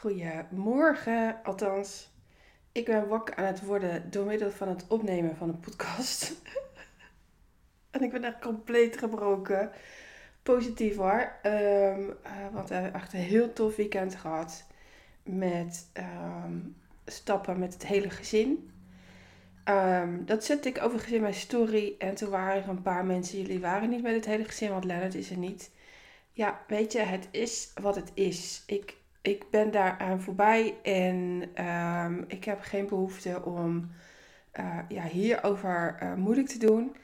Goedemorgen, althans. Ik ben wakker aan het worden door middel van het opnemen van een podcast. en ik ben echt compleet gebroken. Positief hoor. Um, uh, want we hebben echt een heel tof weekend gehad. Met ehm, stappen met het hele gezin. Um, dat zette ik overigens in mijn story. En toen waren er een paar mensen. Jullie waren niet met het hele gezin, want Lennart is er niet. Ja, weet je, het is wat het is. Ik ik ben daaraan voorbij en um, ik heb geen behoefte om uh, ja, hierover uh, moeilijk te doen.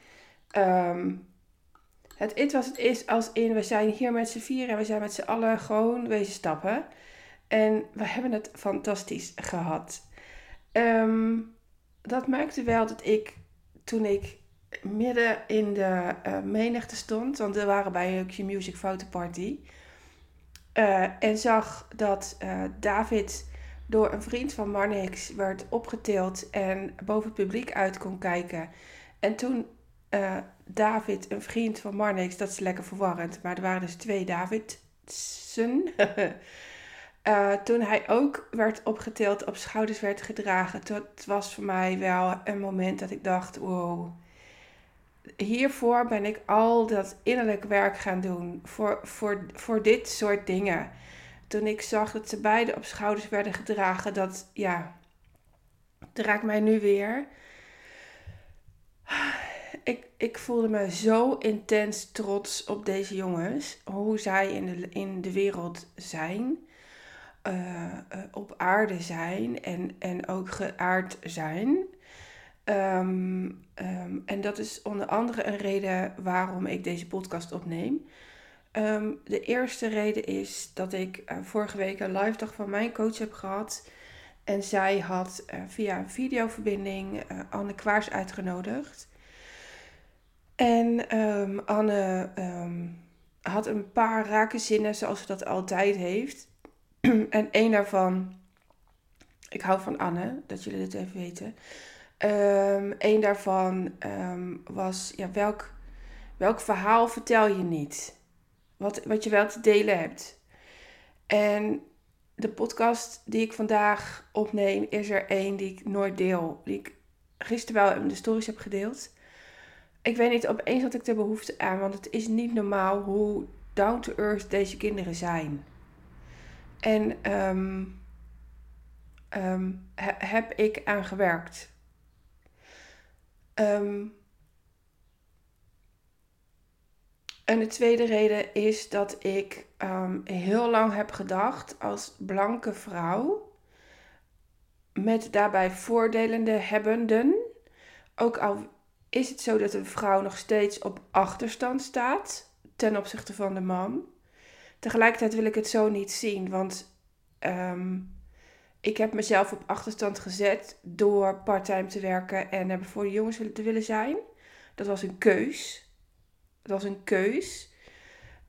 Um, het is wat het is als in, we zijn hier met z'n vier en we zijn met z'n allen gewoon wezen stappen. En we hebben het fantastisch gehad. Um, dat maakte wel dat ik, toen ik midden in de uh, menigte stond, want we waren bij een Q-Music Photo Party... Uh, en zag dat uh, David door een vriend van Marnix werd opgetild en boven het publiek uit kon kijken. En toen uh, David, een vriend van Marnix, dat is lekker verwarrend, maar er waren dus twee Davidsen. toen hij ook werd opgetild, op schouders werd gedragen, dat was voor mij wel een moment dat ik dacht: wow hiervoor ben ik al dat innerlijk werk gaan doen. Voor, voor, voor dit soort dingen. Toen ik zag dat ze beide op schouders werden gedragen, dat ja, het raakt mij nu weer. Ik, ik voelde me zo intens trots op deze jongens. Hoe zij in de, in de wereld zijn. Uh, uh, op aarde zijn en, en ook geaard zijn. Um, um, en dat is onder andere een reden waarom ik deze podcast opneem. Um, de eerste reden is dat ik uh, vorige week een live dag van mijn coach heb gehad. En zij had uh, via een videoverbinding uh, Anne Kwaars uitgenodigd. En Anne had een paar rake zinnen zoals ze dat altijd heeft. en één daarvan, ik hou van Anne, dat jullie dit even weten. Um, een daarvan um, was, ja, welk, welk verhaal vertel je niet? Wat, wat je wel te delen hebt. En de podcast die ik vandaag opneem, is er één die ik nooit deel. Die ik gisteren wel in de stories heb gedeeld. Ik weet niet, opeens had ik de behoefte aan, want het is niet normaal hoe down to earth deze kinderen zijn. En he, heb ik aan gewerkt. Um, en de tweede reden is dat ik um, heel lang heb gedacht als blanke vrouw, met daarbij voordelende hebbenden, ook al is het zo dat een vrouw nog steeds op achterstand staat ten opzichte van de man. Tegelijkertijd wil ik het zo niet zien, want um, ik heb mezelf op achterstand gezet door parttime te werken en er voor de jongens te willen zijn. Dat was een keus. Dat was een keus.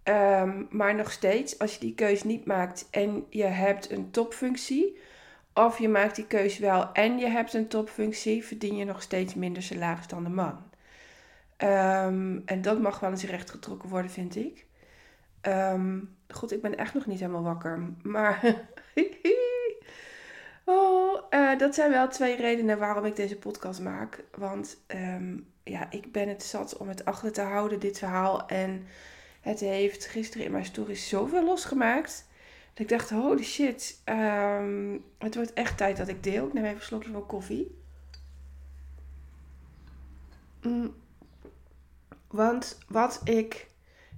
Um, maar nog steeds, als je die keus niet maakt en je hebt een topfunctie, of je maakt die keus wel en je hebt een topfunctie, verdien je nog steeds minder salaris dan de man. Um, en dat mag wel eens rechtgetrokken worden, vind ik. Um, goed, ik ben echt nog niet helemaal wakker. Maar Oh, uh, dat zijn wel twee redenen waarom ik deze podcast maak. Want um, ja, ik ben het zat om het achter te houden, dit verhaal. En het heeft gisteren in mijn stories zoveel losgemaakt. Dat ik dacht, holy shit, um, het wordt echt tijd dat ik deel. Ik neem even een slokje van koffie. Mm. Want wat ik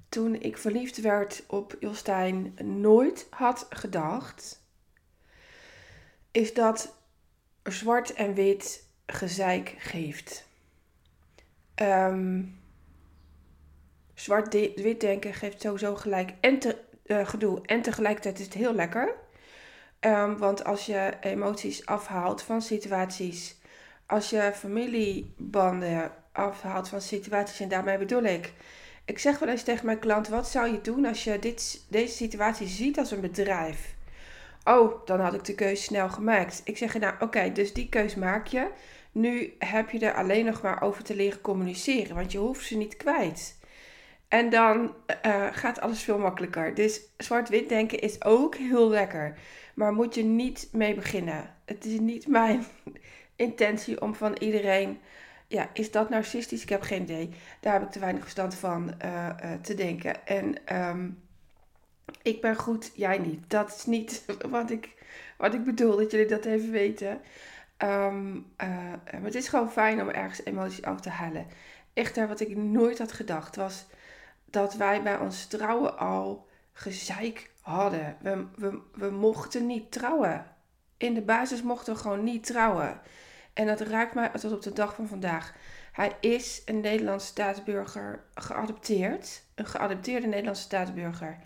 toen ik verliefd werd op Jostijn nooit had gedacht is dat zwart en wit gezeik geeft. Um, Zwart-wit denken geeft sowieso gelijk en te, uh, gedoe en tegelijkertijd is het heel lekker. Um, want als je emoties afhaalt van situaties, als je familiebanden afhaalt van situaties, en daarmee bedoel ik, ik zeg wel eens tegen mijn klant: wat zou je doen als je dit, deze situatie ziet als een bedrijf? Oh, dan had ik de keuze snel gemaakt. Ik zeg, nou oké, dus die keus maak je. Nu heb je er alleen nog maar over te leren communiceren, want je hoeft ze niet kwijt. En dan uh, gaat alles veel makkelijker. Dus zwart-wit denken is ook heel lekker. Maar moet je niet mee beginnen. Het is niet mijn intentie om van iedereen. Ja, is dat narcistisch? Ik heb geen idee. Daar heb ik te weinig verstand van uh, te denken. En um, ik ben goed, jij niet. Dat is niet wat ik, wat ik bedoel, dat jullie dat even weten. Um, maar het is gewoon fijn om ergens emoties af te halen. Echter, wat ik nooit had gedacht was dat wij bij ons trouwen al gezeik hadden. We, we, we mochten niet trouwen. In de basis mochten we gewoon niet trouwen. En dat raakt mij tot op de dag van vandaag. Hij is een Nederlandse staatsburger geadopteerd. Een geadopteerde Nederlandse staatsburger.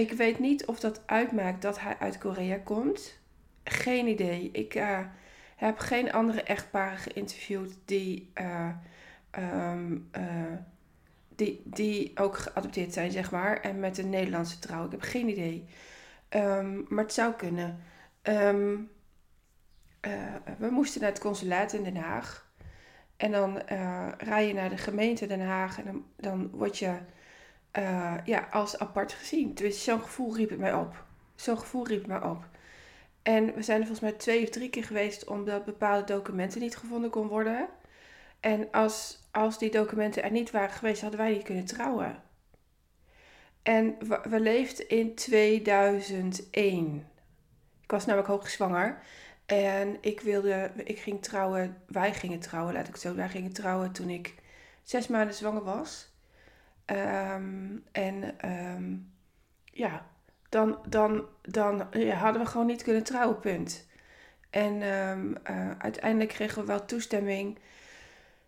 Ik weet niet of dat uitmaakt dat hij uit Korea komt. Geen idee. Ik uh, heb geen andere echtparen geïnterviewd die, uh, um, uh, die, die ook geadopteerd zijn, zeg maar. En met een Nederlandse trouw. Ik heb geen idee. Um, maar het zou kunnen. Um, we moesten naar het consulaat in Den Haag. En dan rij je naar de gemeente Den Haag. En dan, dan word je uh, ja, als apart gezien. Dus zo'n gevoel riep het mij op. Zo'n gevoel riep het mij op. En we zijn er volgens mij twee of drie keer geweest omdat bepaalde documenten niet gevonden kon worden. En als, als die documenten er niet waren geweest, hadden wij niet kunnen trouwen. En we, we leefden in 2001. Ik was namelijk hoogzwanger. En ik wilde, ik ging trouwen, wij gingen trouwen, laat ik het zo, wij gingen trouwen toen ik zes maanden zwanger was. Um, en um, ja, dan, dan, dan ja, hadden we gewoon niet kunnen trouwen, punt. En um, uh, uiteindelijk kregen we wel toestemming.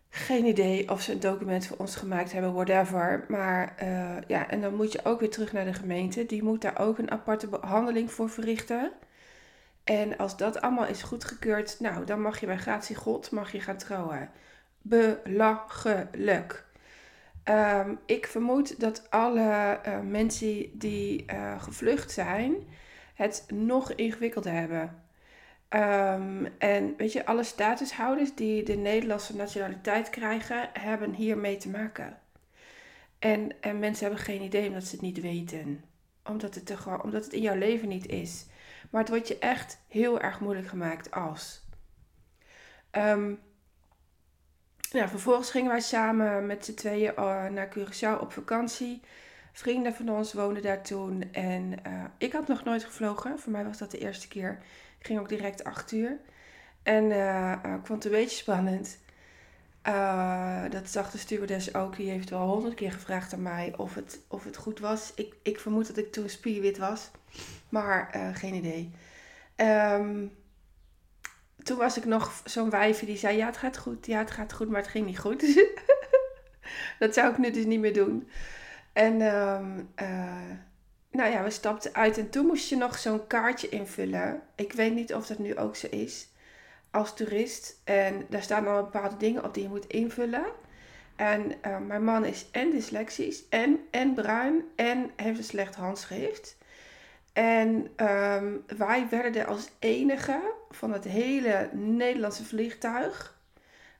Geen idee of ze een document voor ons gemaakt hebben, whatever. Maar uh, ja, en dan moet je ook weer terug naar de gemeente. Die moet daar ook een aparte behandeling voor verrichten. En als dat allemaal is goedgekeurd, nou, dan mag je bij gratie God mag je gaan trouwen. Belachelijk. Um, ik vermoed dat alle uh, mensen die uh, gevlucht zijn, het nog ingewikkelder hebben. Um, en weet je, alle statushouders die de Nederlandse nationaliteit krijgen, hebben hiermee te maken. En, en mensen hebben geen idee omdat ze het niet weten. Omdat het, omdat het in jouw leven niet is. Maar het wordt je echt heel erg moeilijk gemaakt als. Um, ja, vervolgens gingen wij samen met z'n tweeën uh, naar Curaçao op vakantie. Vrienden van ons woonden daar toen. En uh, ik had nog nooit gevlogen. Voor mij was dat de eerste keer. Ik ging ook direct acht uur. En uh, ik vond het een beetje spannend. dat zag de stewardess ook. Die heeft wel honderd keer gevraagd aan mij of het, of het goed was. Ik, ik vermoed dat ik toen spierwit was. Maar geen idee. Um, toen was ik nog zo'n wijfje die zei: Ja, het gaat goed, ja, het gaat goed, maar het ging niet goed. dat zou ik nu dus niet meer doen. En um, uh, nou ja, we stapten uit en toen moest je nog zo'n kaartje invullen. Ik weet niet of dat nu ook zo is als toerist. En daar staan al bepaalde dingen op die je moet invullen. En uh, mijn man is en dyslexisch en, en bruin en heeft een slecht handschrift. En um, wij werden er als enige van het hele Nederlandse vliegtuig,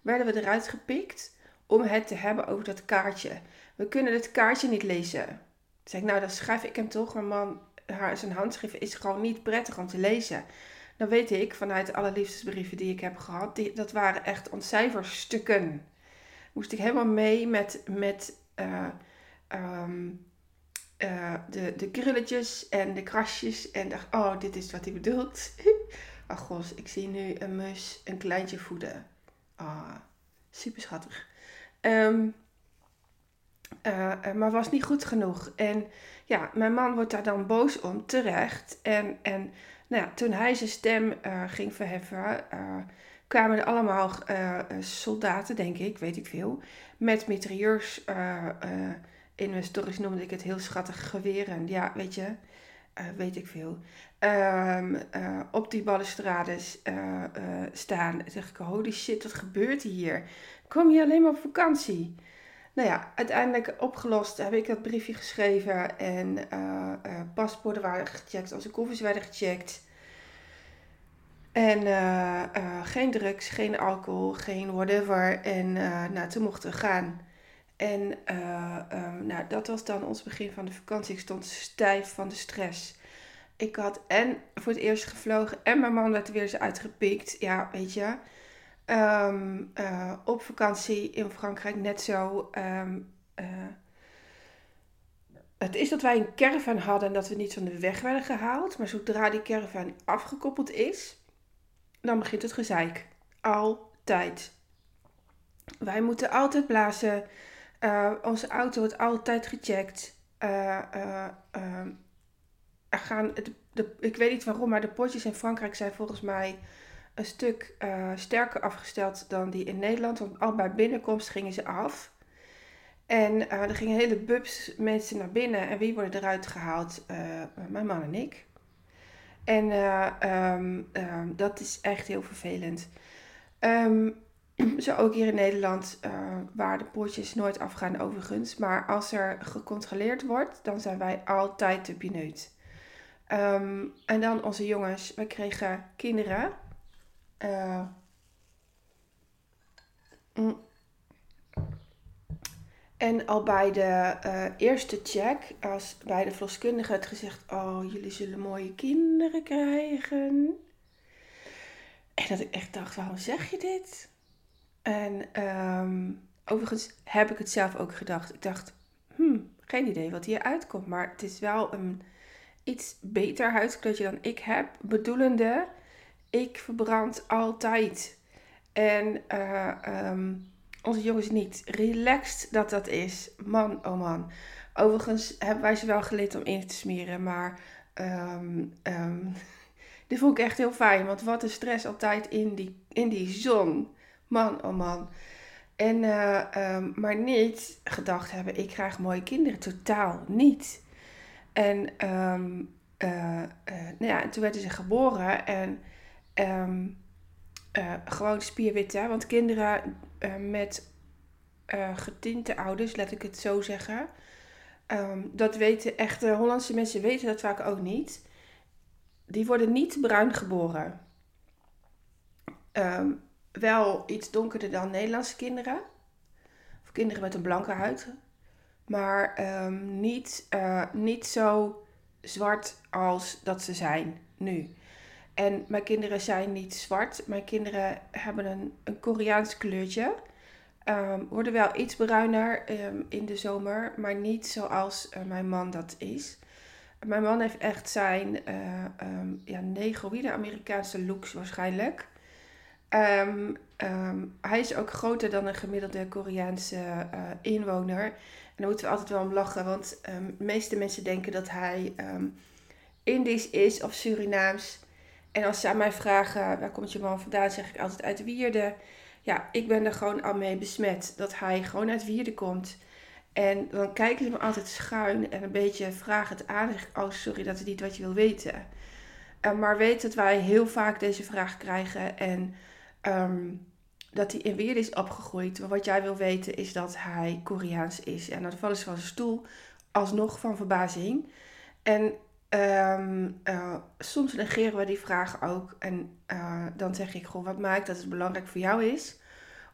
werden we eruit gepikt om het te hebben over dat kaartje. We kunnen het kaartje niet lezen. Toen zei ik, nou dan schrijf ik hem toch, maar man, haar, zijn handschrift is gewoon niet prettig om te lezen. Dan weet ik vanuit alle liefdesbrieven die ik heb gehad, die, dat waren echt ontcijferstukken. Moest ik helemaal mee met, met uh, um, uh, de, de krulletjes en de krasjes. En dacht, oh, dit is wat hij bedoelt. Ach gos, ik zie nu een mus een kleintje voeden. Ah, super schattig. Um, uh, maar was niet goed genoeg. En ja, mijn man wordt daar dan boos om, terecht. En, en nou ja, toen hij zijn stem ging verheffen, kwamen er allemaal soldaten, denk ik, weet ik veel, met mitrailleurs in mijn stories noemde ik het heel schattig geweren. Ja, weet je, uh, weet ik veel. Um, uh, op die balustrades uh, staan. zeg ik, holy shit, wat gebeurt hier? Kom je alleen maar op vakantie? Nou ja, uiteindelijk opgelost heb ik dat briefje geschreven. En paspoorten waren gecheckt, onze koffers werden gecheckt. En geen drugs, geen alcohol, geen whatever. En nou, toen mochten we gaan. En nou, dat was dan ons begin van de vakantie. Ik stond stijf van de stress. Ik had en voor het eerst gevlogen en mijn man werd weer eens uitgepikt. Ja, weet je. Um, op vakantie in Frankrijk net zo. Ehm, eh, het is dat wij een caravan hadden en dat we niet van de weg werden gehaald. Maar zodra die caravan afgekoppeld is, dan begint het gezeik. Altijd. Wij moeten altijd blazen. Uh, onze auto wordt altijd gecheckt. Uh, er gaan, de, ik weet niet waarom, maar de potjes in Frankrijk zijn volgens mij een stuk sterker afgesteld dan die in Nederland. Want al bij binnenkomst gingen ze af. En er gingen hele bubs mensen naar binnen. En wie worden eruit gehaald? Mijn man en ik. En um, um, dat is echt heel vervelend. Um, zo ook hier in Nederland, waar de poortjes nooit afgaan overigens. Maar als er gecontroleerd wordt, dan zijn wij altijd de pineut. Um, en dan onze jongens. We kregen kinderen. Uh, en al bij de uh, eerste check, als bij de verloskundige had gezegd: Oh, jullie zullen mooie kinderen krijgen. En dat ik echt dacht: Waarom zeg je dit? En um, overigens heb ik het zelf ook gedacht. Ik dacht: Hmm, geen idee wat hier uitkomt. Maar het is wel een iets beter huidkleurtje dan ik heb. Bedoelende, ik verbrand altijd. En uh, onze jongens niet. Relaxed dat dat is. Man, oh man. Overigens hebben wij ze wel geleerd om in te smeren. Maar um, um, dit vond ik echt heel fijn. Want wat een stress altijd in die, in die zon. Man, oh man. En, uh, um, maar niet gedacht hebben, ik krijg mooie kinderen. Totaal niet. En, um, uh, uh, nou ja, en toen werden ze geboren en um, uh, gewoon spierwit, hè? Want kinderen met getinte ouders, laat ik het zo zeggen, um, dat weten echte Hollandse mensen weten dat vaak ook niet. Die worden niet bruin geboren. Wel iets donkerder dan Nederlandse kinderen. Of kinderen met een blanke huid. Maar um, niet, uh, niet zo zwart als dat ze zijn nu. En mijn kinderen zijn niet zwart. Mijn kinderen hebben een, een Koreaans kleurtje. Um, worden wel iets bruiner um, in de zomer, maar niet zoals uh, mijn man dat is. Mijn man heeft echt zijn um, ja, negroïde Amerikaanse looks waarschijnlijk. Hij is ook groter dan een gemiddelde Koreaanse uh, inwoner. En daar moeten we altijd wel om lachen, want um, de meeste mensen denken dat hij Indisch is of Surinaams. En als ze aan mij vragen, waar komt je man vandaan, zeg ik altijd uit Wierde. Ja, ik ben er gewoon al mee besmet dat hij gewoon uit Wierde komt. En dan kijken ze me altijd schuin en een beetje vragend aan. oh sorry, dat is niet wat je wil weten. Uh, maar weet dat wij heel vaak deze vraag krijgen. En um, dat hij in weer is opgegroeid. Maar wat jij wil weten is dat hij Koreaans is. En dan vallen ze van zijn stoel, alsnog van verbazing. En um, uh, soms negeren we die vraag ook. En uh, dan zeg ik gewoon, wat maakt dat het belangrijk voor jou is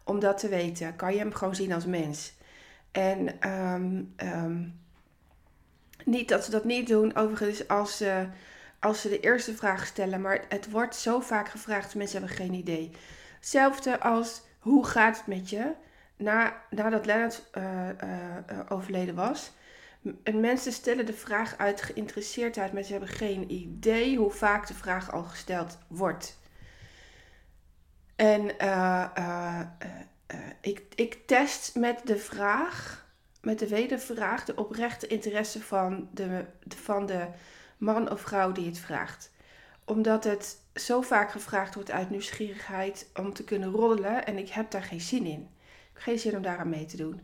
om dat te weten? Kan je hem gewoon zien als mens? En um, niet dat ze dat niet doen, overigens, als als ze de eerste vraag stellen. Maar het wordt zo vaak gevraagd, mensen hebben geen idee. Hetzelfde als hoe gaat het met je? Na, nadat Leonard uh, uh, overleden was. En mensen stellen de vraag uit geïnteresseerdheid, maar ze hebben geen idee hoe vaak de vraag al gesteld wordt. En ik, ik test met de vraag, met de wedervraag, de oprechte interesse van de, van de man of vrouw die het vraagt. Omdat het zo vaak gevraagd wordt uit nieuwsgierigheid om te kunnen roddelen. En ik heb daar geen zin in. Ik heb geen zin om daaraan mee te doen.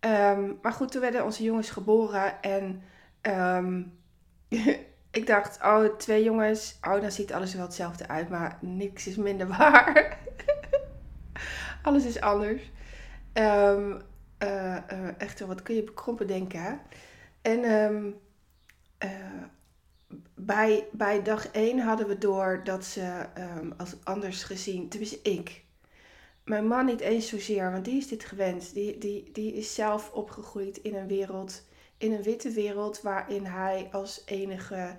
Um, maar goed, toen werden onze jongens geboren. En um, ik dacht, oh, twee jongens. Oh, dan ziet alles wel hetzelfde uit. Maar niks is minder waar. alles is anders. Um, echt, wat kun je bekrompen denken, hè? En um, bij, bij dag 1 hadden we door dat ze um, als anders gezien, tenminste ik, mijn man niet eens zozeer, want die is dit gewend. Die, die, die is zelf opgegroeid in een wereld, in een witte wereld, waarin hij als enige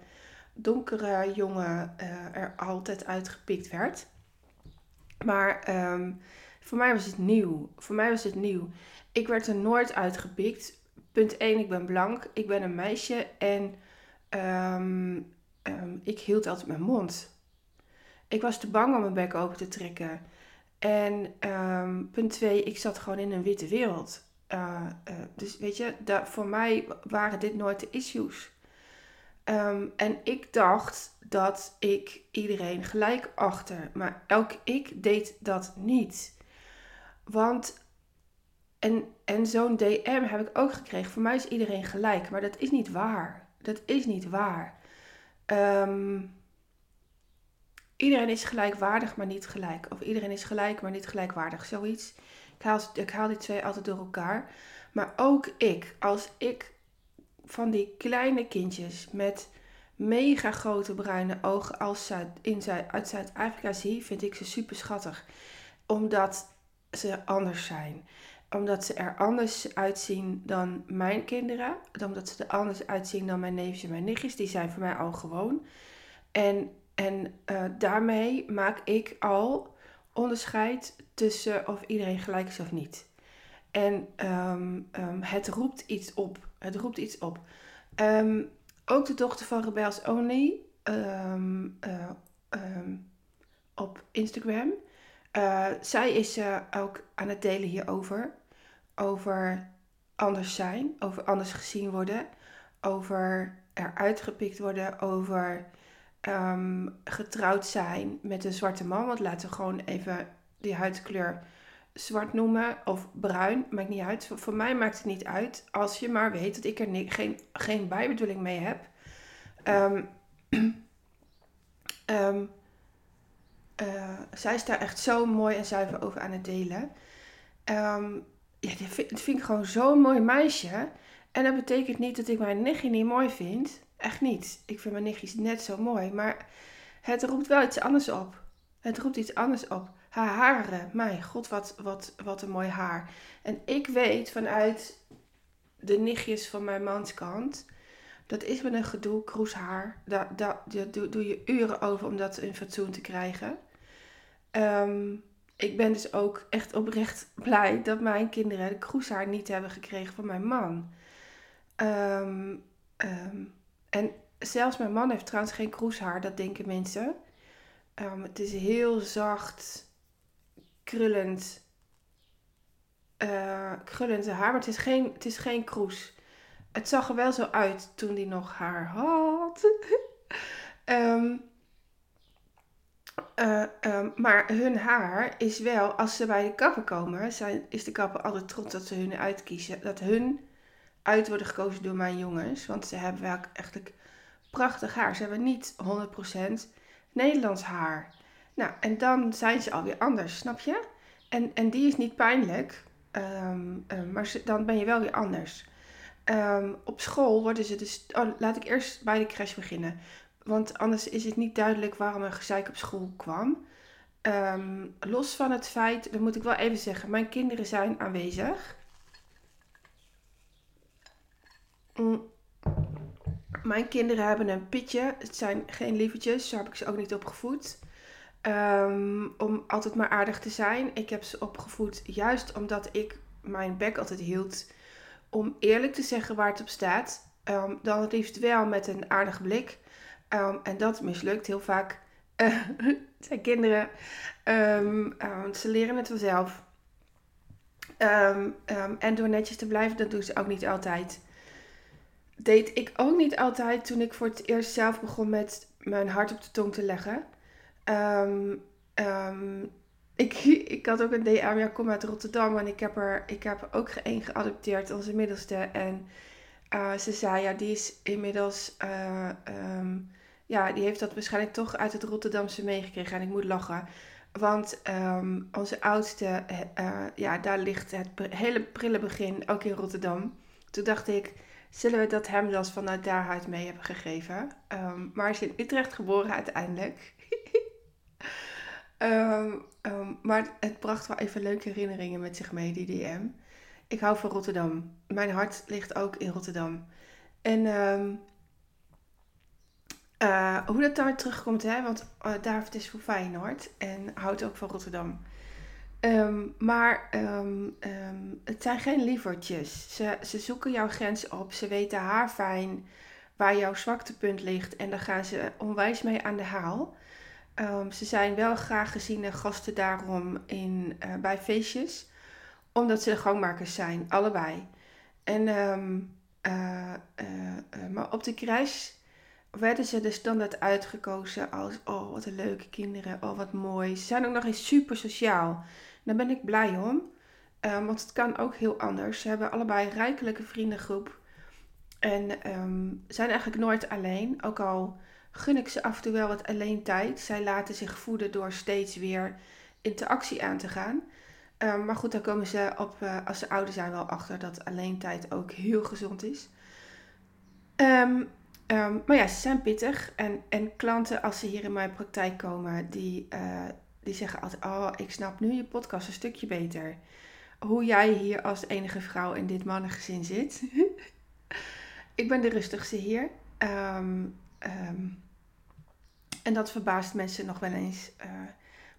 donkere jongen uh, er altijd uitgepikt werd. Maar ehm, voor mij was het nieuw. Voor mij was het nieuw. Ik werd er nooit uitgepikt. Punt 1, ik ben blank. Ik ben een meisje. En ehm, ehm, ik hield altijd mijn mond. Ik was te bang om mijn bek open te trekken. En punt 2, ik zat gewoon in een witte wereld. Uh, uh, dus weet je, voor mij waren dit nooit de issues. En ik dacht dat ik iedereen gelijk achter. Maar elk ik deed dat niet. Want, en, en zo'n DM heb ik ook gekregen. Voor mij is iedereen gelijk. Maar dat is niet waar. Dat is niet waar. Um, iedereen is gelijkwaardig, maar niet gelijk. Of iedereen is gelijk, maar niet gelijkwaardig. Zoiets. Ik haal, ik haal die twee altijd door elkaar. Maar ook ik, als ik van die kleine kindjes met mega grote bruine ogen als Zuid, in uit Zuid-Afrika zie, vind ik ze super schattig. Omdat ze anders zijn. Omdat ze er anders uitzien dan mijn kinderen. Omdat ze er anders uitzien dan mijn neefjes en mijn nichtjes. Die zijn voor mij al gewoon. En, en uh, daarmee maak ik al onderscheid tussen of iedereen gelijk is of niet. En um, um, het roept iets op. Het roept iets op. Um, ook de dochter van Rebels Only um, op Instagram. Uh, zij is uh, ook aan het delen hierover. Over anders zijn, over anders gezien worden, over eruit gepikt worden, over um, getrouwd zijn met een zwarte man. Want laten we gewoon even die huidkleur zwart noemen of bruin, maakt niet uit. Voor, mij maakt het niet uit als je maar weet dat ik er geen, geen bijbedoeling mee heb. Um, um, uh, zij is daar echt zo mooi en zuiver over aan het delen. Ja, dat vind, ik gewoon zo'n mooi meisje. En dat betekent niet dat ik mijn nichtje niet mooi vind. Echt niet. Ik vind mijn nichtjes net zo mooi. Maar het roept wel iets anders op. Het roept iets anders op haar haren. Mijn god, wat, wat, wat een mooi haar. En ik weet vanuit de nichtjes van mijn manskant. Dat is met een gedoe, kroeshaar. Daar, daar, doe, je uren over om dat in fatsoen te krijgen. Um, ik ben dus ook echt oprecht blij dat mijn kinderen de kroeshaar niet hebben gekregen van mijn man. Um, um, en zelfs mijn man heeft trouwens geen kroeshaar, dat denken mensen. het is heel zacht, krullend, uh, krullend haar. Maar het is geen, het is geen kroes. Het zag er wel zo uit toen hij nog haar had. uh, um, maar hun haar is wel, als ze bij de kapper komen, zijn, is de kapper altijd trots dat ze hun uitkiezen. Dat hun uit worden gekozen door mijn jongens. Want ze hebben wel echt prachtig haar. Ze hebben niet 100% Nederlands haar. Nou, en dan zijn ze alweer anders, snap je? En, en die is niet pijnlijk, um, um, maar dan ben je wel weer anders. Um, op school worden ze dus. Oh, laat ik eerst bij de crash beginnen. Want anders is het niet duidelijk waarom er gezeik op school kwam. los van het feit, dat moet ik wel even zeggen, mijn kinderen zijn aanwezig. Mm. Mijn kinderen hebben een pitje. Het zijn geen lievertjes, zo heb ik ze ook niet opgevoed. Um, om altijd maar aardig te zijn. Ik heb ze opgevoed juist omdat ik mijn bek altijd hield. Om eerlijk te zeggen waar het op staat. Um, dan het liefst wel met een aardige blik. Um, en dat mislukt heel vaak. Uh, zijn kinderen. ze leren het vanzelf. en door netjes te blijven, dat doen ze ook niet altijd. Deed ik ook niet altijd toen ik voor het eerst zelf begon met mijn hart op de tong te leggen. Ik, ik had ook een DM, ja, uit Rotterdam en ik heb er, ik heb er ook een geadopteerd, onze middelste. En uh, ze zei, ja, die is inmiddels, uh, um, ja, die heeft dat waarschijnlijk toch uit het Rotterdamse meegekregen. En ik moet lachen, want um, onze oudste, uh, ja, daar ligt het hele prille begin, ook in Rotterdam. Toen dacht ik, zullen we dat hem dan vanuit daaruit mee hebben gegeven? Um, maar hij is in Utrecht geboren uiteindelijk. Ehm, maar het bracht wel even leuke herinneringen met zich mee, die DM. Ik hou van Rotterdam. Mijn hart ligt ook in Rotterdam. En um, uh, hoe dat daar terugkomt, hè? want uh, David is voor Feyenoord en houdt ook van Rotterdam. Um, maar um, het zijn geen lievertjes. Ze, ze zoeken jouw grens op. Ze weten haar fijn waar jouw zwaktepunt ligt. En daar gaan ze onwijs mee aan de haal. ze zijn wel graag geziene gasten daarom in, uh, bij feestjes. Omdat ze de gangmakers zijn, allebei. En, maar op de crash werden ze de standaard uitgekozen als, oh wat een leuke kinderen, oh wat mooi. Ze zijn ook nog eens super sociaal. Daar ben ik blij om, um, want het kan ook heel anders. Ze hebben allebei een rijkelijke vriendengroep en um, zijn eigenlijk nooit alleen. Ook al gun ik ze af en toe wel wat alleen tijd. Zij laten zich voeden door steeds weer interactie aan te gaan. Um, maar goed, daar komen ze op, uh, als ze ouder zijn, wel achter dat alleen tijd ook heel gezond is. Um, Um, maar ja, ze zijn pittig. En, en klanten, als ze hier in mijn praktijk komen, die, uh, die zeggen altijd: Oh, ik snap nu je podcast een stukje beter. Hoe jij hier als enige vrouw in dit mannengezin zit. ik ben de rustigste hier. En dat verbaast mensen nog wel eens. Uh,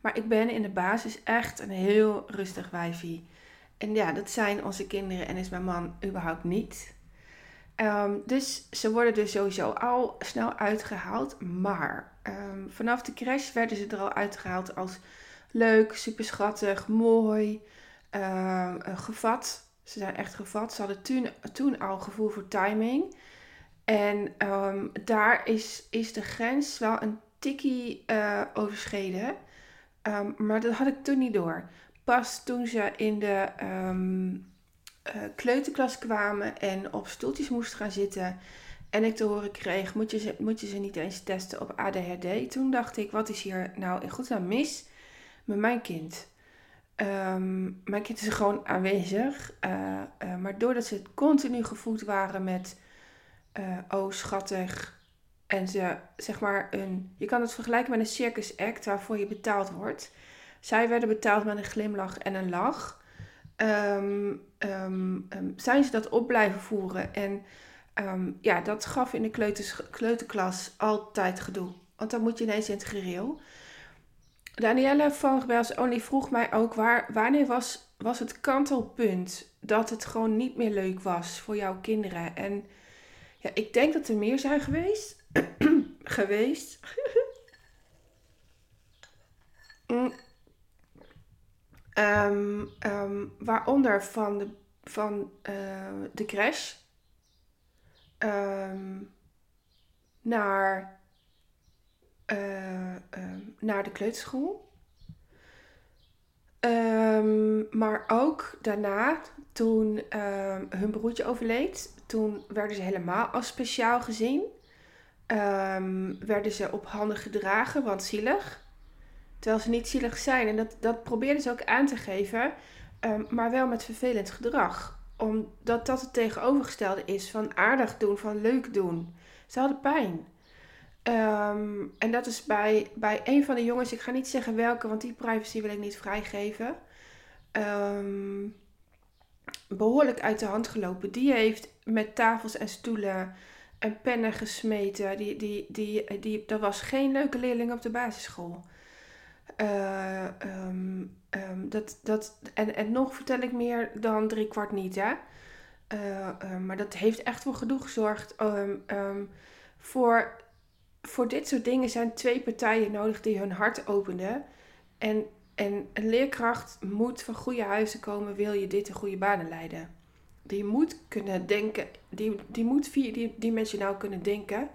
maar ik ben in de basis echt een heel rustig wijfie. En ja, dat zijn onze kinderen en is mijn man überhaupt niet. Um, dus ze worden dus sowieso al snel uitgehaald. Maar um, vanaf de crash werden ze er al uitgehaald als leuk, super schattig, mooi, um, gevat. Ze zijn echt gevat. Ze hadden toen, al gevoel voor timing. En daar is, is de grens wel een tikkie uh, overschreden. Maar dat had ik toen niet door. Pas toen ze in de uh, kleuterklas kwamen en op stoeltjes moesten gaan zitten. En ik te horen kreeg, moet je, ze, moet je ze niet eens testen op ADHD? Toen dacht ik, wat is hier nou in godsnaam mis met mijn kind? Um, mijn kind is gewoon aanwezig. Uh, uh, maar doordat ze continu gevoed waren met, uh, oh schattig. En ze, zeg maar, een, je kan het vergelijken met een circus act waarvoor je betaald wordt. Zij werden betaald met een glimlach en een lach um, um, zijn ze dat op blijven voeren. En ja, dat gaf in de kleuterklas altijd gedoe. Want dan moet je ineens in het gereel. Danielle van Gebels Only vroeg mij ook waar, wanneer was, was het kantelpunt dat het gewoon niet meer leuk was voor jouw kinderen. En ja, ik denk dat er meer zijn geweest. geweest. mm. Um, um, waaronder van de, van, uh, de crash um, naar, uh, naar de kleuterschool. maar ook daarna, toen hun broertje overleed, toen werden ze helemaal als speciaal gezien. Werden ze op handen gedragen, want zielig. Terwijl ze niet zielig zijn. En dat, dat probeerden ze ook aan te geven, um, maar wel met vervelend gedrag. Omdat dat het tegenovergestelde is van aardig doen, van leuk doen. Ze hadden pijn. Um, en dat is bij, bij een van de jongens, ik ga niet zeggen welke, want die privacy wil ik niet vrijgeven. Um, behoorlijk uit de hand gelopen. Die heeft met tafels en stoelen en pennen gesmeten. Die, die, die, die, dat was geen leuke leerling op de basisschool. Uh, um, um, dat, dat, en, en nog vertel ik meer dan drie kwart niet, hè. Uh, um, maar dat heeft echt voor gedoe gezorgd. voor, voor dit soort dingen zijn twee partijen nodig die hun hart openden. En, en een leerkracht moet van goede huizen komen, wil je dit in goede banen leiden. Die moet kunnen denken, die, die moet vierdimensionaal kunnen denken,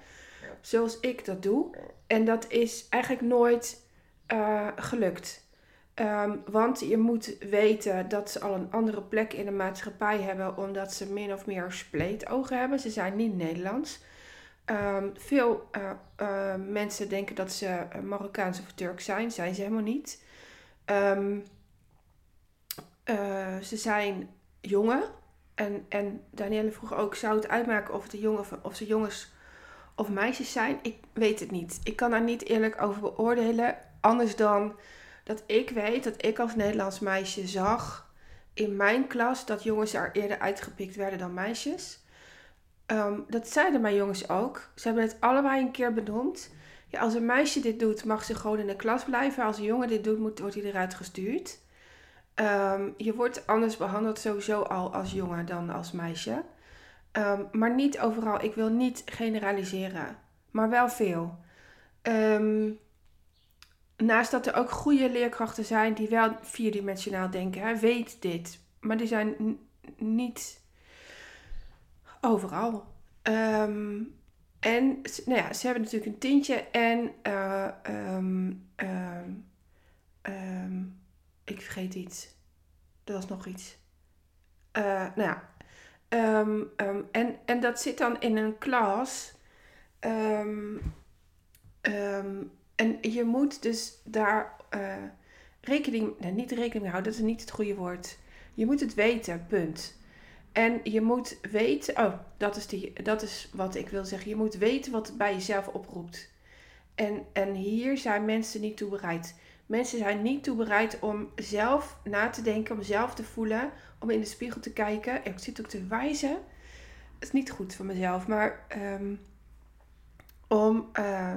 zoals ik dat doe. En dat is eigenlijk nooit uh, gelukt. Um, want je moet weten dat ze al een andere plek in de maatschappij hebben, omdat ze min of meer spleetogen hebben. Ze zijn niet Nederlands. Um, veel uh, uh, mensen denken dat ze Marokkaans of Turk zijn, zijn ze helemaal niet. Um, ze zijn jongen. En, en Danielle vroeg ook, zou het uitmaken of, of, of ze jongens of meisjes zijn? Ik weet het niet. Ik kan daar niet eerlijk over beoordelen. Anders dan dat ik weet dat ik als Nederlands meisje zag in mijn klas dat jongens er eerder uitgepikt werden dan meisjes. Ehm, dat zeiden mijn jongens ook. Ze hebben het allebei een keer benoemd. Ja, als een meisje dit doet, mag ze gewoon in de klas blijven. Als een jongen dit doet, moet, wordt hij eruit gestuurd. Ehm, je wordt anders behandeld sowieso al als jongen dan als meisje. Ehm, maar niet overal. Ik wil niet generaliseren. Maar wel veel. naast dat er ook goede leerkrachten zijn die wel vierdimensionaal denken. Hè, weet dit. Maar die zijn niet Overal. Ehm, en nou ja, ze hebben natuurlijk een tintje en uh, ik vergeet iets. Er was nog iets. Uh, nou ja. en, en dat zit dan in een klas. en je moet dus daar uh, rekening, nee, niet rekening houden, dat is niet het goede woord. Je moet het weten, punt. En je moet weten, oh, dat is, die, dat is wat ik wil zeggen. Je moet weten wat het bij jezelf oproept. En, en hier zijn mensen niet toe bereid. Mensen zijn niet toe bereid om zelf na te denken, om zelf te voelen, om in de spiegel te kijken. Ik zit ook te wijzen. Het is niet goed voor mezelf, maar um, om uh,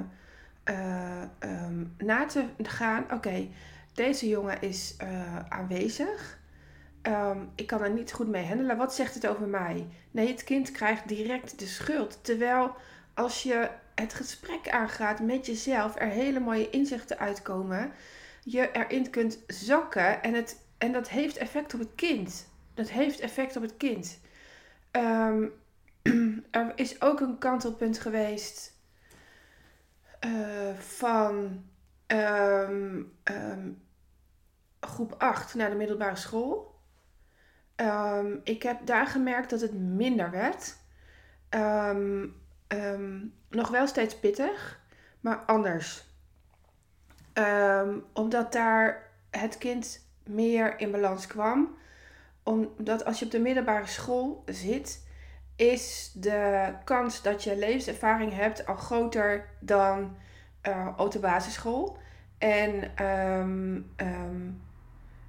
uh, um, na te gaan. Oké, deze jongen is uh, aanwezig. Ehm, ik kan er niet goed mee handelen. Wat zegt het over mij? Nee, het kind krijgt direct de schuld. Terwijl als je het gesprek aangaat met jezelf, er hele mooie inzichten uitkomen. Je erin kunt zakken en, het, en dat heeft effect op het kind. Dat heeft effect op het kind. Um, er is ook een kantelpunt geweest uh, van um, groep 8 naar de middelbare school. Ik heb daar gemerkt dat het minder werd. Nog wel steeds pittig, maar anders. Omdat daar het kind meer in balans kwam. Omdat als je op de middelbare school zit, is de kans dat je levenservaring hebt al groter dan uh, op de basisschool. En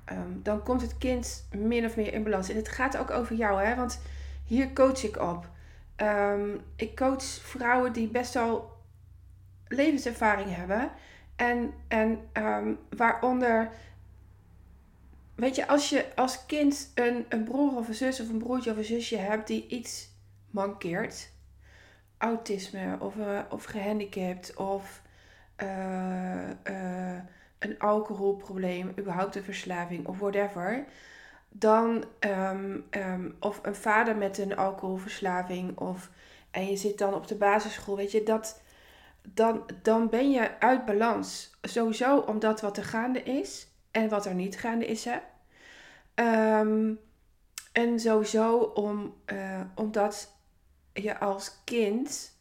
Ehm, dan komt het kind min of meer in balans. En het gaat ook over jou, hè? want hier coach ik op. Ehm, ik coach vrouwen die best wel levenservaring hebben. En, en ehm, waaronder, weet je, als je als kind een, een broer of een zus of een broertje of een zusje hebt die iets mankeert, autisme of, uh, of gehandicapt of uh, een alcoholprobleem, überhaupt een verslaving of whatever, dan, um, um, of een vader met een alcoholverslaving, of, en je zit dan op de basisschool, weet je, dat, dan, dan ben je uit balans. Sowieso omdat wat er gaande is en wat er niet gaande is, hè. Um, en sowieso om, uh, omdat je als kind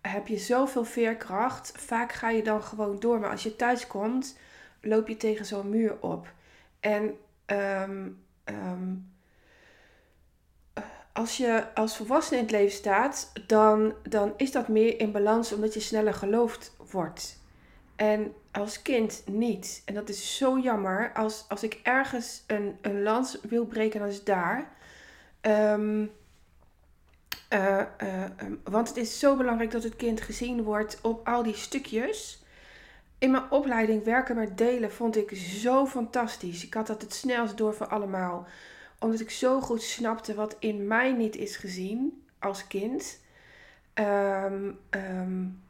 heb je zoveel veerkracht. Vaak ga je dan gewoon door. Maar als je thuis komt, loop je tegen zo'n muur op. En um, um, als je als volwassene in het leven staat, dan, dan is dat meer in balans omdat je sneller geloofd wordt. En als kind niet. En dat is zo jammer. Als, als ik ergens een, een lans wil breken, dan is daar. Um, uh, uh, want het is zo belangrijk dat het kind gezien wordt op al die stukjes. In mijn opleiding werken met delen vond ik zo fantastisch. Ik had dat het snelst door voor allemaal. Omdat ik zo goed snapte wat in mij niet is gezien als kind. Um, um,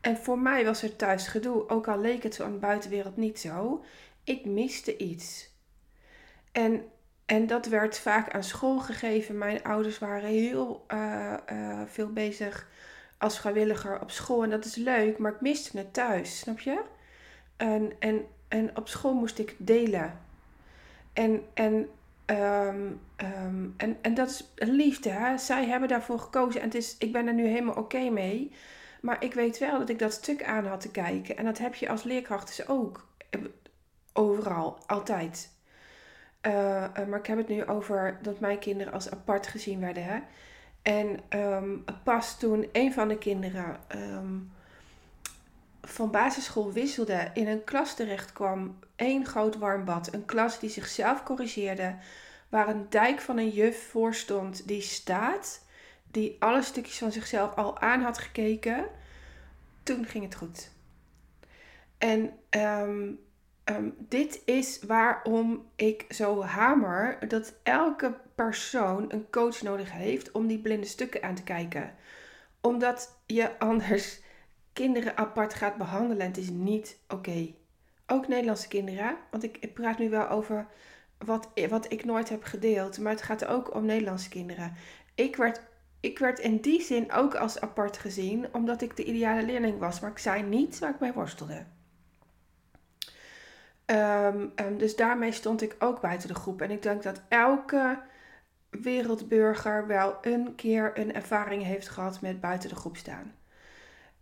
en voor mij was er thuis gedoe, ook al leek het zo aan de buitenwereld niet zo. Ik miste iets. En, en dat werd vaak aan school gegeven. Mijn ouders waren heel uh, uh, veel bezig als vrijwilliger op school. En dat is leuk, maar ik miste het thuis, snap je? En, en, en op school moest ik delen. En, en, um, um, en, en dat is liefde. Hè? Zij hebben daarvoor gekozen. En het is, ik ben er nu helemaal oké mee. Maar ik weet wel dat ik dat stuk aan had te kijken. En dat heb je als leerkracht dus ook. Overal, altijd. Uh, maar ik heb het nu over dat mijn kinderen als apart gezien werden. Hè? En um, pas toen een van de kinderen van basisschool wisselde, in een klas terecht kwam, één groot warm bad, een klas die zichzelf corrigeerde, waar een dijk van een juf voor stond die staat, die alle stukjes van zichzelf al aan had gekeken, toen ging het goed. En ehm, ehm, dit is waarom ik zo hamer dat elke persoon een coach nodig heeft om die blinde stukken aan te kijken. Omdat je anders kinderen apart gaat behandelen. En het is niet oké. Ook Nederlandse kinderen. Want ik, ik praat nu wel over wat, wat ik nooit heb gedeeld. Maar het gaat ook om Nederlandse kinderen. Ik werd, ik werd in die zin ook als apart gezien. Omdat ik de ideale leerling was. Maar ik zei niet waar ik mee worstelde. Ehm, ehm, dus daarmee stond ik ook buiten de groep. En ik denk dat elke wereldburger wel een keer een ervaring heeft gehad met buiten de groep staan.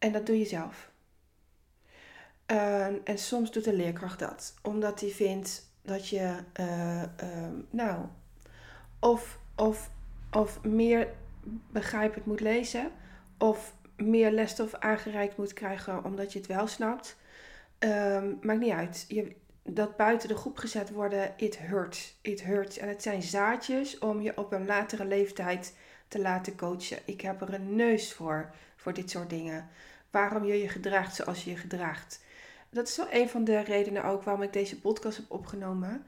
En dat doe je zelf. Ehm, en soms doet de leerkracht dat, omdat hij vindt dat je, uh, nou, of, of, of meer begrijpend moet lezen, of meer lesstof aangereikt moet krijgen omdat je het wel snapt. Um, maakt niet uit. Je, dat buiten de groep gezet worden, it hurts. It hurts. En het zijn zaadjes om je op een latere leeftijd te laten coachen. Ik heb er een neus voor, voor dit soort dingen. Waarom je je gedraagt zoals je je gedraagt. Dat is wel een van de redenen ook waarom ik deze podcast heb opgenomen.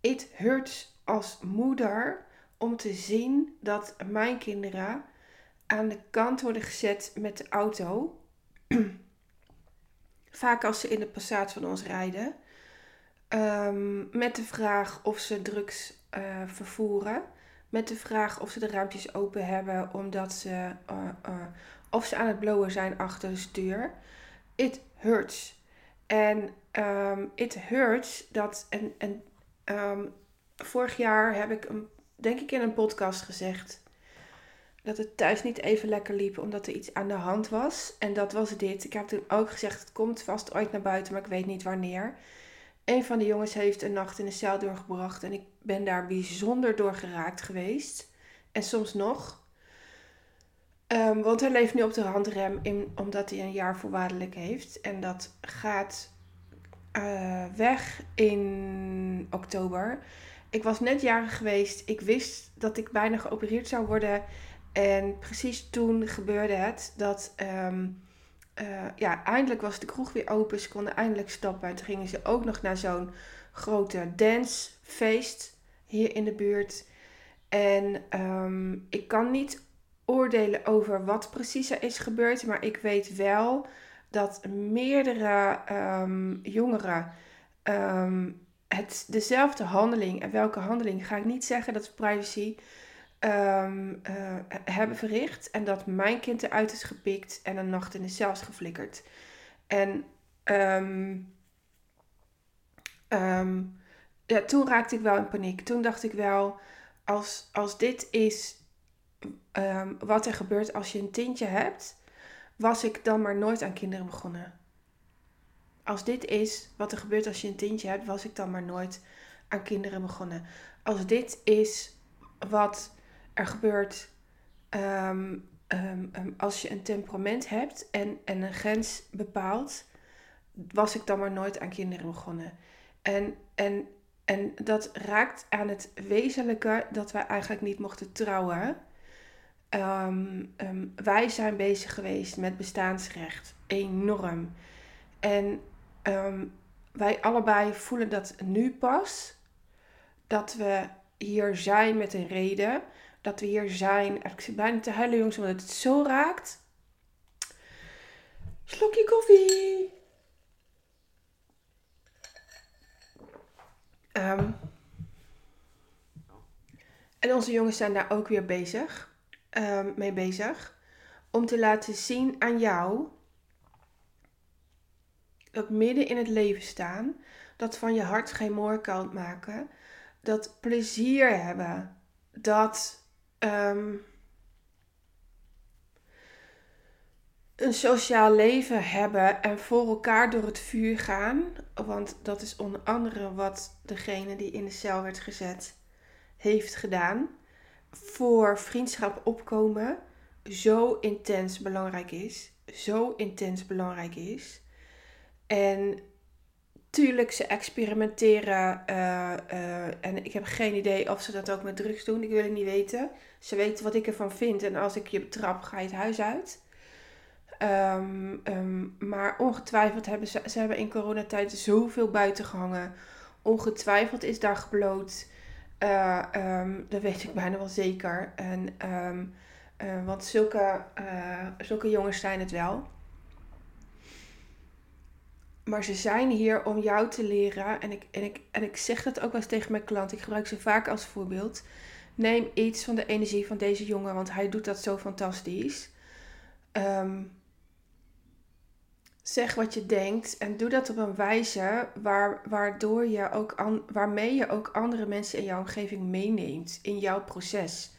It hurts als moeder om te zien dat mijn kinderen aan de kant worden gezet met de auto. Vaak als ze in de passaat van ons rijden. Um, met de vraag of ze drugs uh, vervoeren. Met de vraag of ze de raampjes open hebben omdat ze, uh, uh, of ze aan het blowen zijn achter de stuur. It hurts. En um, it hurts dat. En, en um, vorig jaar heb ik, een, denk ik, in een podcast gezegd. Dat het thuis niet even lekker liep omdat er iets aan de hand was. En dat was dit. Ik heb toen ook gezegd: het komt vast ooit naar buiten, maar ik weet niet wanneer. Een van de jongens heeft een nacht in de cel doorgebracht en ik ben daar bijzonder door geraakt geweest. En soms nog. Um, want hij leeft nu op de handrem in, omdat hij een jaar voorwaardelijk heeft. En dat gaat uh, weg in oktober. Ik was net jarig geweest. Ik wist dat ik bijna geopereerd zou worden. En precies toen gebeurde het dat um, uh, ja, eindelijk was de kroeg weer open. Ze konden eindelijk stappen. En toen gingen ze ook nog naar zo'n grote dancefeest hier in de buurt. En um, ik kan niet oordelen over wat precies er is gebeurd. Maar ik weet wel dat meerdere um, jongeren het, dezelfde handeling. En welke handeling ga ik niet zeggen, dat is privacy um, hebben verricht. En dat mijn kind eruit is gepikt en een nacht in de cel is geflikkerd. En um, um, ja, toen raakte ik wel in paniek. Toen dacht ik wel, als, als dit is wat er gebeurt als je een tintje hebt, was ik dan maar nooit aan kinderen begonnen. Als dit is wat er gebeurt als je een tintje hebt, was ik dan maar nooit aan kinderen begonnen. Als dit is wat er gebeurt um, um, um, als je een temperament hebt en, en een grens bepaalt, was ik dan maar nooit aan kinderen begonnen. En, en, en dat raakt aan het wezenlijke dat wij eigenlijk niet mochten trouwen. wij zijn bezig geweest met bestaansrecht, enorm. En wij allebei voelen dat nu pas, dat we hier zijn met een reden dat we hier zijn. Ik zit bijna te huilen, jongens, omdat het zo raakt. Slokje koffie. Um, en onze jongens zijn daar ook weer bezig, um, mee bezig. Om te laten zien aan jou dat midden in het leven staan, dat van je hart geen moorkant maken, dat plezier hebben, dat um, een sociaal leven hebben en voor elkaar door het vuur gaan. Want dat is onder andere wat degene die in de cel werd gezet heeft gedaan. Voor vriendschap opkomen zo intens belangrijk is. Zo intens belangrijk is. En tuurlijk, ze experimenteren. eh, eh, en ik heb geen idee of ze dat ook met drugs doen. Ik wil het niet weten. Ze weten wat ik ervan vind. En als ik je betrap, ga je het huis uit. Ehm, ehm, maar ongetwijfeld hebben ze, ze hebben in coronatijd zoveel buiten gehangen. Ongetwijfeld is daar gebloot. Eh, ehm, dat weet ik bijna wel zeker. En, want zulke, zulke jongens zijn het wel. Maar ze zijn hier om jou te leren. En ik, en, ik, en ik zeg dat ook wel eens tegen mijn klant. Ik gebruik ze vaak als voorbeeld. Neem iets van de energie van deze jongen, want hij doet dat zo fantastisch. Ehm, zeg wat je denkt en doe dat op een wijze waar, waardoor je ook an, waarmee je ook andere mensen in jouw omgeving meeneemt in jouw proces.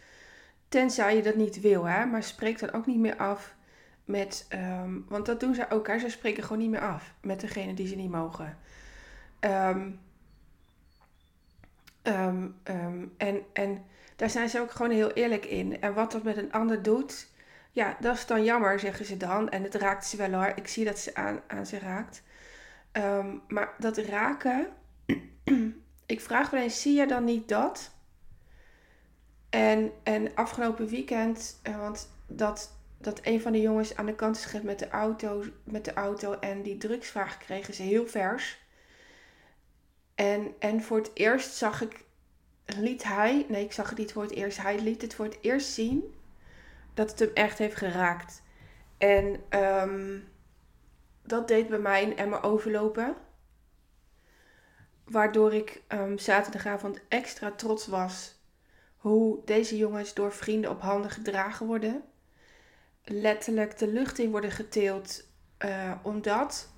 Tenzij je dat niet wil, hè? maar spreek dan ook niet meer af met, ehm, want dat doen ze hè? ze spreken gewoon niet meer af met degene die ze niet mogen. Ehm, ehm, en, en daar zijn ze ook gewoon heel eerlijk in. En wat dat met een ander doet, ja, dat is dan jammer, zeggen ze dan. En het raakt ze wel hoor. Ik zie dat ze aan, aan ze raakt. Maar dat raken, ik vraag wel eens, zie je dan niet dat? En, en afgelopen weekend, eh, want dat, dat een van de jongens aan de kant is gezet met de auto, met de auto en die drugsvraag kregen ze heel vers. En, en voor het eerst zag ik, liet hij, nee ik zag het niet voor het eerst, hij liet het voor het eerst zien dat het hem echt heeft geraakt. En ehm, dat deed bij mij een emmer overlopen. Waardoor ik ehm, zaterdagavond extra trots was hoe deze jongens door vrienden op handen gedragen worden. Letterlijk de lucht in worden getild eh, omdat.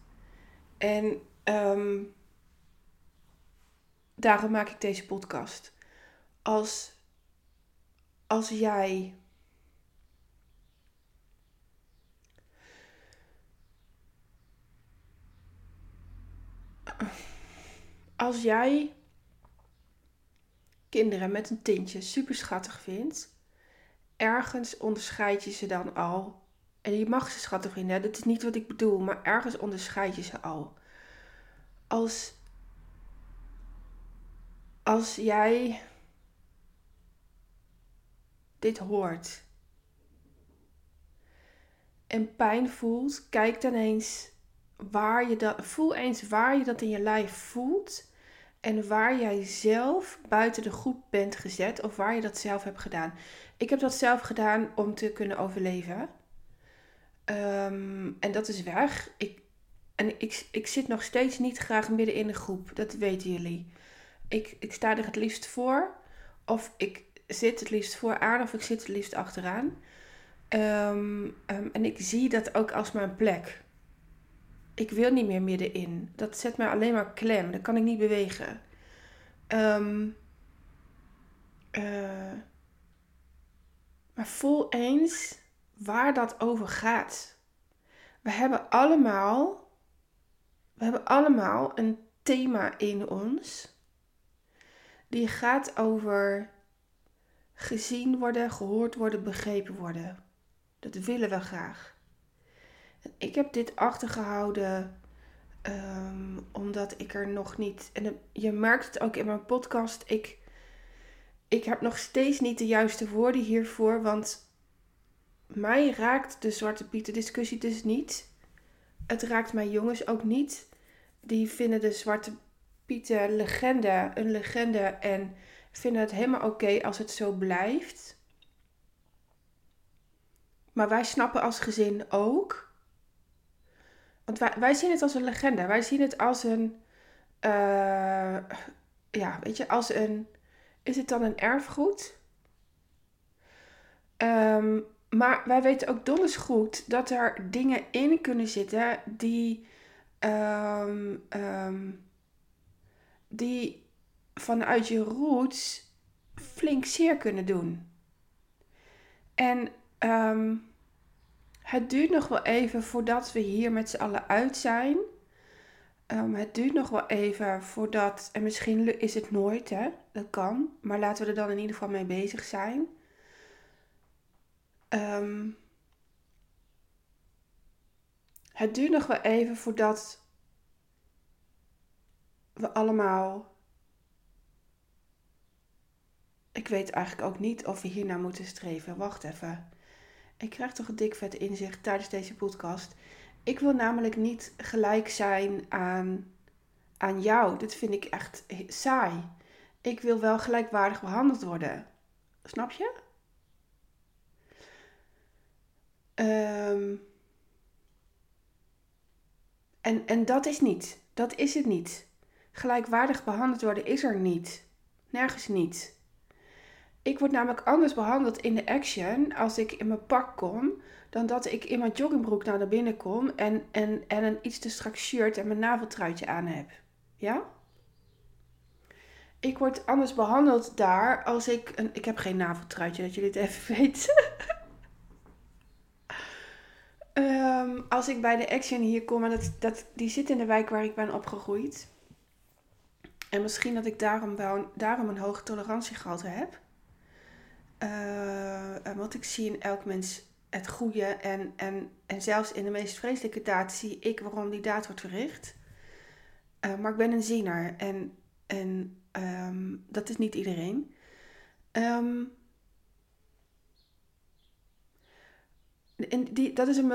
En ehm, daarom maak ik deze podcast. Als, als jij als jij kinderen met een tintje super schattig vindt, ergens onderscheid je ze dan al. En je mag ze schattig vinden, dat is niet wat ik bedoel, maar ergens onderscheid je ze al. Als, als jij dit hoort en pijn voelt, kijk dan eens waar je dat, voel eens waar je dat in je lijf voelt en waar jij zelf buiten de groep bent gezet of waar je dat zelf hebt gedaan. Ik heb dat zelf gedaan om te kunnen overleven. Um, en dat is weg. Ik, en ik, ik zit nog steeds niet graag midden in de groep. Dat weten jullie. Ik, ik sta er het liefst voor. Of ik zit het liefst vooraan of ik zit het liefst achteraan. Um, um, en ik zie dat ook als mijn plek ik wil niet meer middenin. Dat zet mij alleen maar klem. Dan kan ik niet bewegen. Um, uh, maar voel eens waar dat over gaat. We hebben allemaal, we hebben allemaal een thema in ons. Die gaat over gezien worden, gehoord worden, begrepen worden. Dat willen we graag. Ik heb dit achtergehouden um, omdat ik er nog niet. En je merkt het ook in mijn podcast. Ik, ik heb nog steeds niet de juiste woorden hiervoor. Want mij raakt de Zwarte Pieten discussie dus niet. Het raakt mijn jongens ook niet. Die vinden de Zwarte Pieten legende een legende. En vinden het helemaal oké als het zo blijft. Maar wij snappen als gezin ook want wij, zien het als een legende. Wij zien het als een. Uh, ja, weet je, als een. Is het dan een erfgoed? Um, maar wij weten ook donders goed dat er dingen in kunnen zitten die. Um, um, die vanuit je roots flink zeer kunnen doen. En het duurt nog wel even voordat we hier met z'n allen uit zijn. Um, het duurt nog wel even voordat, en misschien is het nooit, hè? Dat kan. Maar laten we er dan in ieder geval mee bezig zijn. Um, het duurt nog wel even voordat we allemaal. Ik weet eigenlijk ook niet of we hiernaar moeten streven. Wacht even. Ik krijg toch een dik vet inzicht tijdens deze podcast. Ik wil namelijk niet gelijk zijn aan, aan jou. Dit vind ik echt saai. Ik wil wel gelijkwaardig behandeld worden. Snap je? Um, en, en dat is niet. Dat is het niet. Gelijkwaardig behandeld worden is er niet. Nergens niet. Ik word namelijk anders behandeld in de action als ik in mijn pak kom, dan dat ik in mijn joggingbroek naar binnen kom en, en, en een iets te strak shirt en mijn naveltruitje aan heb. Ja? Ik word anders behandeld daar als ik. Een, ik heb geen naveltruitje, dat jullie het even weten. um, als ik bij de Action hier kom, en dat, dat, die zit in de wijk waar ik ben opgegroeid. En misschien dat ik daarom, daarom een hoge tolerantiegehalte heb. Uh, want ik zie in elk mens het goede. En, en, en zelfs in de meest vreselijke daad zie ik waarom die daad wordt verricht. Uh, maar ik ben een ziener. En, en um, dat is niet iedereen. Um, die, dat is een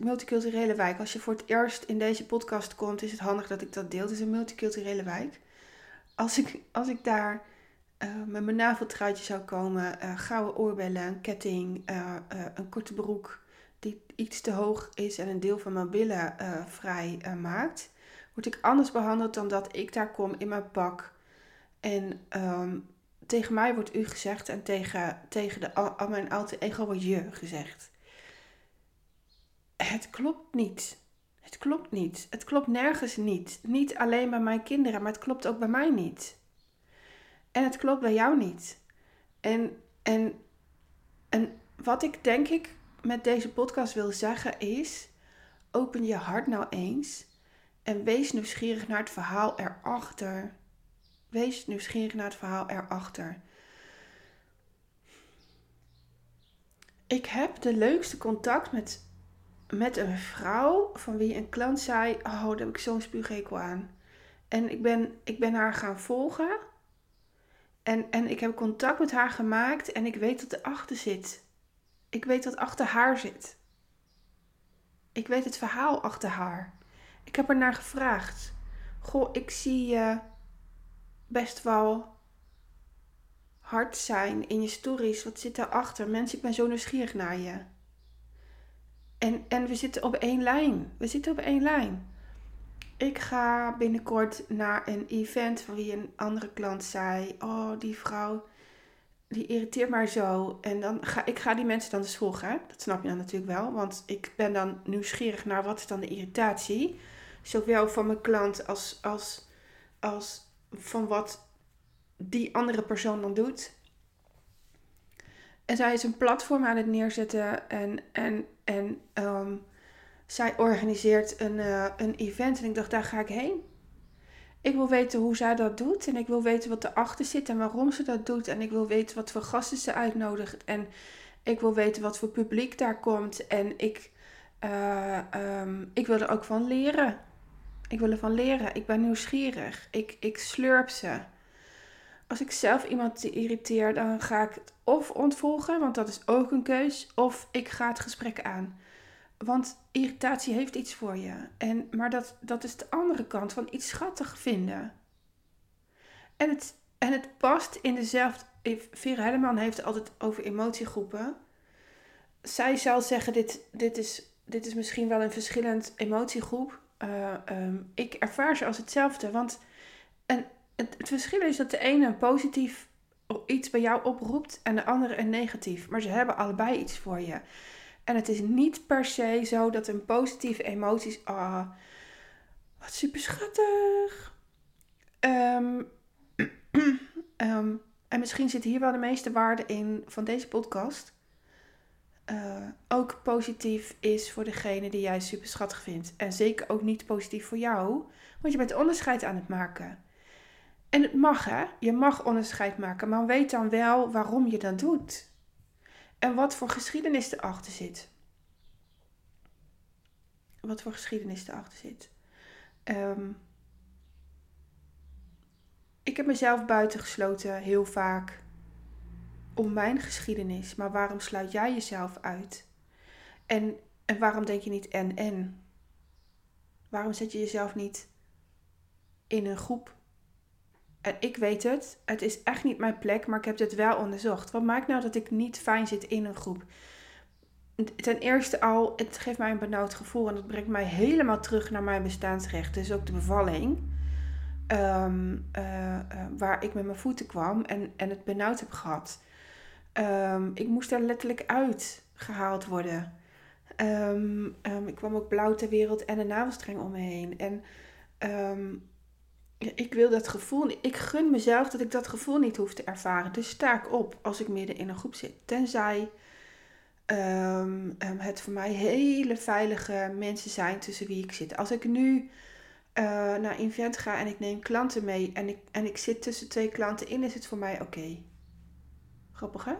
multiculturele wijk. Als je voor het eerst in deze podcast komt, is het handig dat ik dat deel. Het is een multiculturele wijk. Als ik, als ik daar uh, met mijn naveltruitje zou komen, uh, gouden oorbellen, een ketting, uh, een korte broek die iets te hoog is en een deel van mijn billen vrij maakt, word ik anders behandeld dan dat ik daar kom in mijn pak. En um, tegen mij wordt u gezegd en tegen, tegen de, al mijn oude ego wordt je gezegd het klopt niet. Het klopt niet. Het klopt nergens niet. Niet alleen bij mijn kinderen, maar het klopt ook bij mij niet. En het klopt bij jou niet. En, en, en wat ik denk ik met deze podcast wil zeggen is: open je hart nou eens en wees nieuwsgierig naar het verhaal erachter. Wees nieuwsgierig naar het verhaal erachter. Ik heb de leukste contact met met een vrouw van wie een klant zei: Oh, daar heb ik zo'n spuughekel aan. En ik ben, ik ben haar gaan volgen. En, en ik heb contact met haar gemaakt en ik weet dat erachter zit. Ik weet wat achter haar zit. Ik weet het verhaal achter haar. Ik heb er naar gevraagd. Goh, ik zie je best wel hard zijn in je stories. Wat zit daarachter? Mensen, ik ben zo nieuwsgierig naar je. En, en we zitten op één lijn. We zitten op één lijn. Ik ga binnenkort naar een event van wie een andere klant zei: Oh, die vrouw, die irriteert mij zo. En dan ga ik ga die mensen dan dus volgen. Dat snap je dan natuurlijk wel. Want ik ben dan nieuwsgierig naar wat is dan de irritatie. Zowel van mijn klant als, als, als van wat die andere persoon dan doet. En zij is een platform aan het neerzetten en, en, en ehm, zij organiseert een, uh, een event. En ik dacht, daar ga ik heen. Ik wil weten hoe zij dat doet. En ik wil weten wat erachter zit en waarom ze dat doet. En ik wil weten wat voor gasten ze uitnodigt. En ik wil weten wat voor publiek daar komt. En ik, uh, um, ik wil er ook van leren. Ik wil ervan leren. Ik ben nieuwsgierig. Ik, ik slurp ze als ik zelf iemand irriteer, dan ga ik het of ontvolgen, want dat is ook een keus, of ik ga het gesprek aan. Want irritatie heeft iets voor je. En, maar dat, dat is de andere kant van iets schattig vinden. En het, en het past in dezelfde. Vera Helleman heeft het altijd over emotiegroepen. Zij zal zeggen: dit, dit, is, dit is misschien wel een verschillend emotiegroep. Uh, um, ik ervaar ze als hetzelfde. Want een het, verschil is dat de ene een positief iets bij jou oproept en de andere een negatief. Maar ze hebben allebei iets voor je. En het is niet per se zo dat een positieve emoties. Ah, oh, wat super schattig. Um, um, en misschien zit hier wel de meeste waarde in van deze podcast. Uh, ook positief is voor degene die jij super schattig vindt. En zeker ook niet positief voor jou, want je bent onderscheid aan het maken. En het mag hè, je mag onderscheid maken, maar weet dan wel waarom je dat doet. En wat voor geschiedenis erachter zit. Wat voor geschiedenis erachter zit. Um, ik heb mezelf buitengesloten heel vaak om mijn geschiedenis. Maar waarom sluit jij jezelf uit? En, en waarom denk je niet en en? Waarom zet je jezelf niet in een groep? En ik weet het, het is echt niet mijn plek, maar ik heb dit wel onderzocht. Wat maakt nou dat ik niet fijn zit in een groep? Ten eerste al, het geeft mij een benauwd gevoel en dat brengt mij helemaal terug naar mijn bestaansrecht. Dus ook de bevalling. Ehm, eh, eh, waar ik met mijn voeten kwam en, en het benauwd heb gehad. Um, ik moest daar letterlijk uit gehaald worden. Um, ik kwam ook blauw ter wereld en een navelstreng om me heen. En ik wil dat gevoel, ik gun mezelf dat ik dat gevoel niet hoef te ervaren. Dus sta ik op als ik midden in een groep zit. Tenzij het voor mij hele veilige mensen zijn tussen wie ik zit. Als ik nu uh, naar Invent ga en ik neem klanten mee en ik, en ik zit tussen twee klanten in, is het voor mij oké. Grappig hè?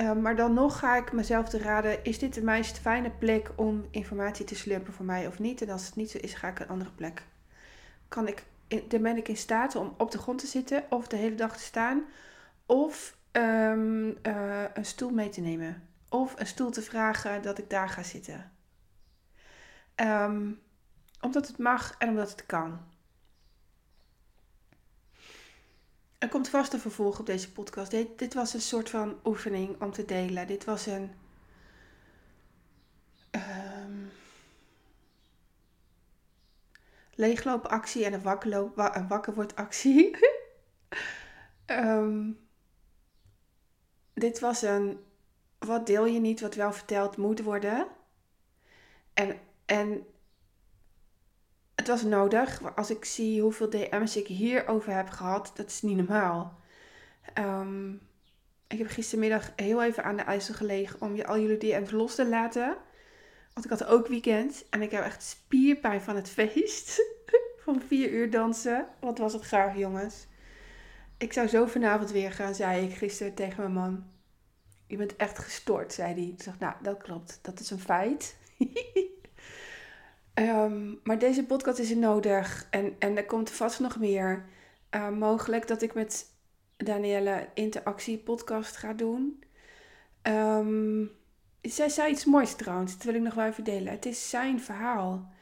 Uh, maar dan nog ga ik mezelf te raden, is dit de meest fijne plek om informatie te slurpen voor mij of niet? En als het niet zo is, ga ik een andere plek. Kan ik, dan ben ik in staat om op de grond te zitten of de hele dag te staan. Of um, uh, een stoel mee te nemen. Of een stoel te vragen dat ik daar ga zitten. Um, omdat het mag en omdat het kan. Er komt vast een vervolg op deze podcast. Dit, dit was een soort van oefening om te delen. Dit was een. Leegloopactie en een, wakkerloop, een wakkerwordactie. um, dit was een. Wat deel je niet, wat wel verteld moet worden. En, en het was nodig. Als ik zie hoeveel DM's ik hierover heb gehad, dat is niet normaal. Um, ik heb gistermiddag heel even aan de IJssel gelegen om je al jullie DM's los te laten. Want ik had ook weekend en ik heb echt spierpijn van het feest. van vier uur dansen. Wat was het gaaf, jongens. Ik zou zo vanavond weer gaan, zei ik gisteren tegen mijn man. Je bent echt gestort, zei hij. Ik zeg, nou, dat klopt. Dat is een feit. Ehm, maar deze podcast is er nodig en, en er komt vast nog meer. Uh, mogelijk dat ik met Danielle interactie podcast ga doen. Um, zij zei iets moois trouwens, dat wil ik nog wel even delen. Het is zijn verhaal.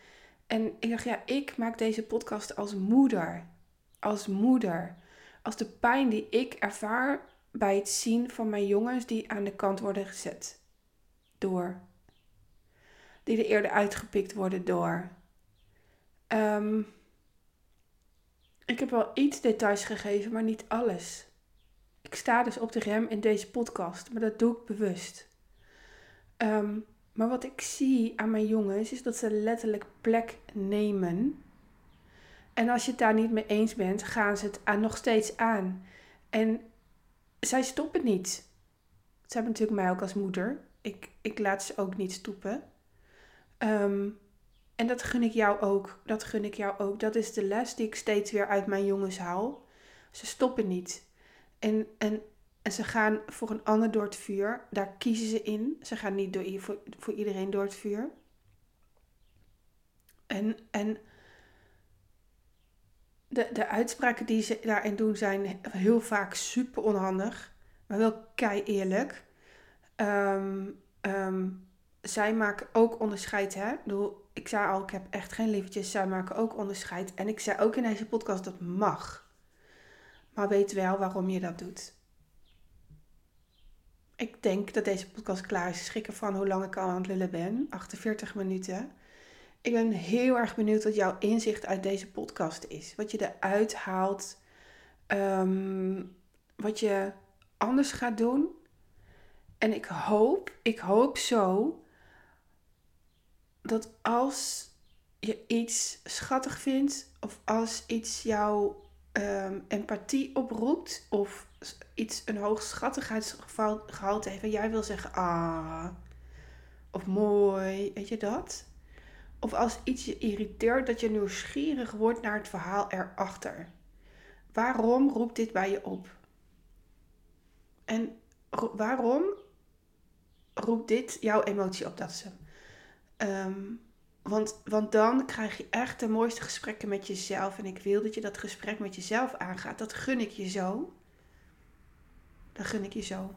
En ik dacht, ja, ik maak deze podcast als moeder. Als moeder. Als de pijn die ik ervaar bij het zien van mijn jongens die aan de kant worden gezet. Door die er eerder uitgepikt worden door. Ehm, ik heb wel iets details gegeven, maar niet alles. Ik sta dus op de rem in deze podcast, maar dat doe ik bewust. Ehm, maar wat ik zie aan mijn jongens is dat ze letterlijk plek nemen. En als je het daar niet mee eens bent, gaan ze het aan, nog steeds aan. En zij stoppen niet. Ze hebben natuurlijk mij ook als moeder. Ik, ik laat ze ook niet stoppen. Ehm, en dat gun ik jou ook. Dat gun ik jou ook. Dat is de les die ik steeds weer uit mijn jongens haal. Ze stoppen niet. En, en, en ze gaan voor een ander door het vuur. Daar kiezen ze in. Ze gaan niet door, voor, iedereen door het vuur. En, en de, de uitspraken die ze daarin doen zijn heel vaak super onhandig. Maar wel kei eerlijk. Um, zij maken ook onderscheid, hè? Ik, ik zei al, ik heb echt geen lievertjes. Zij maken ook onderscheid. En ik zei ook in deze podcast, dat mag. Maar weet wel waarom je dat doet. Ik denk dat deze podcast klaar is. Schrikken van hoe lang ik al aan het lullen ben. 48 minuten. Ik ben heel erg benieuwd wat jouw inzicht uit deze podcast is. Wat je eruit haalt. Ehm, wat je anders gaat doen. En ik hoop, ik hoop zo dat als je iets schattig vindt of als iets jouw um, empathie oproept of iets een hoog schattigheidsgehalte heeft en jij wil zeggen ah of mooi, weet je dat? Of als iets je irriteert dat je nieuwsgierig wordt naar het verhaal erachter. Waarom roept dit bij je op? En waarom roept dit jouw emotie op? Dat ze Um, Want, want dan krijg je echt de mooiste gesprekken met jezelf. En ik wil dat je dat gesprek met jezelf aangaat. Dat gun ik je zo. Dat gun ik je zo.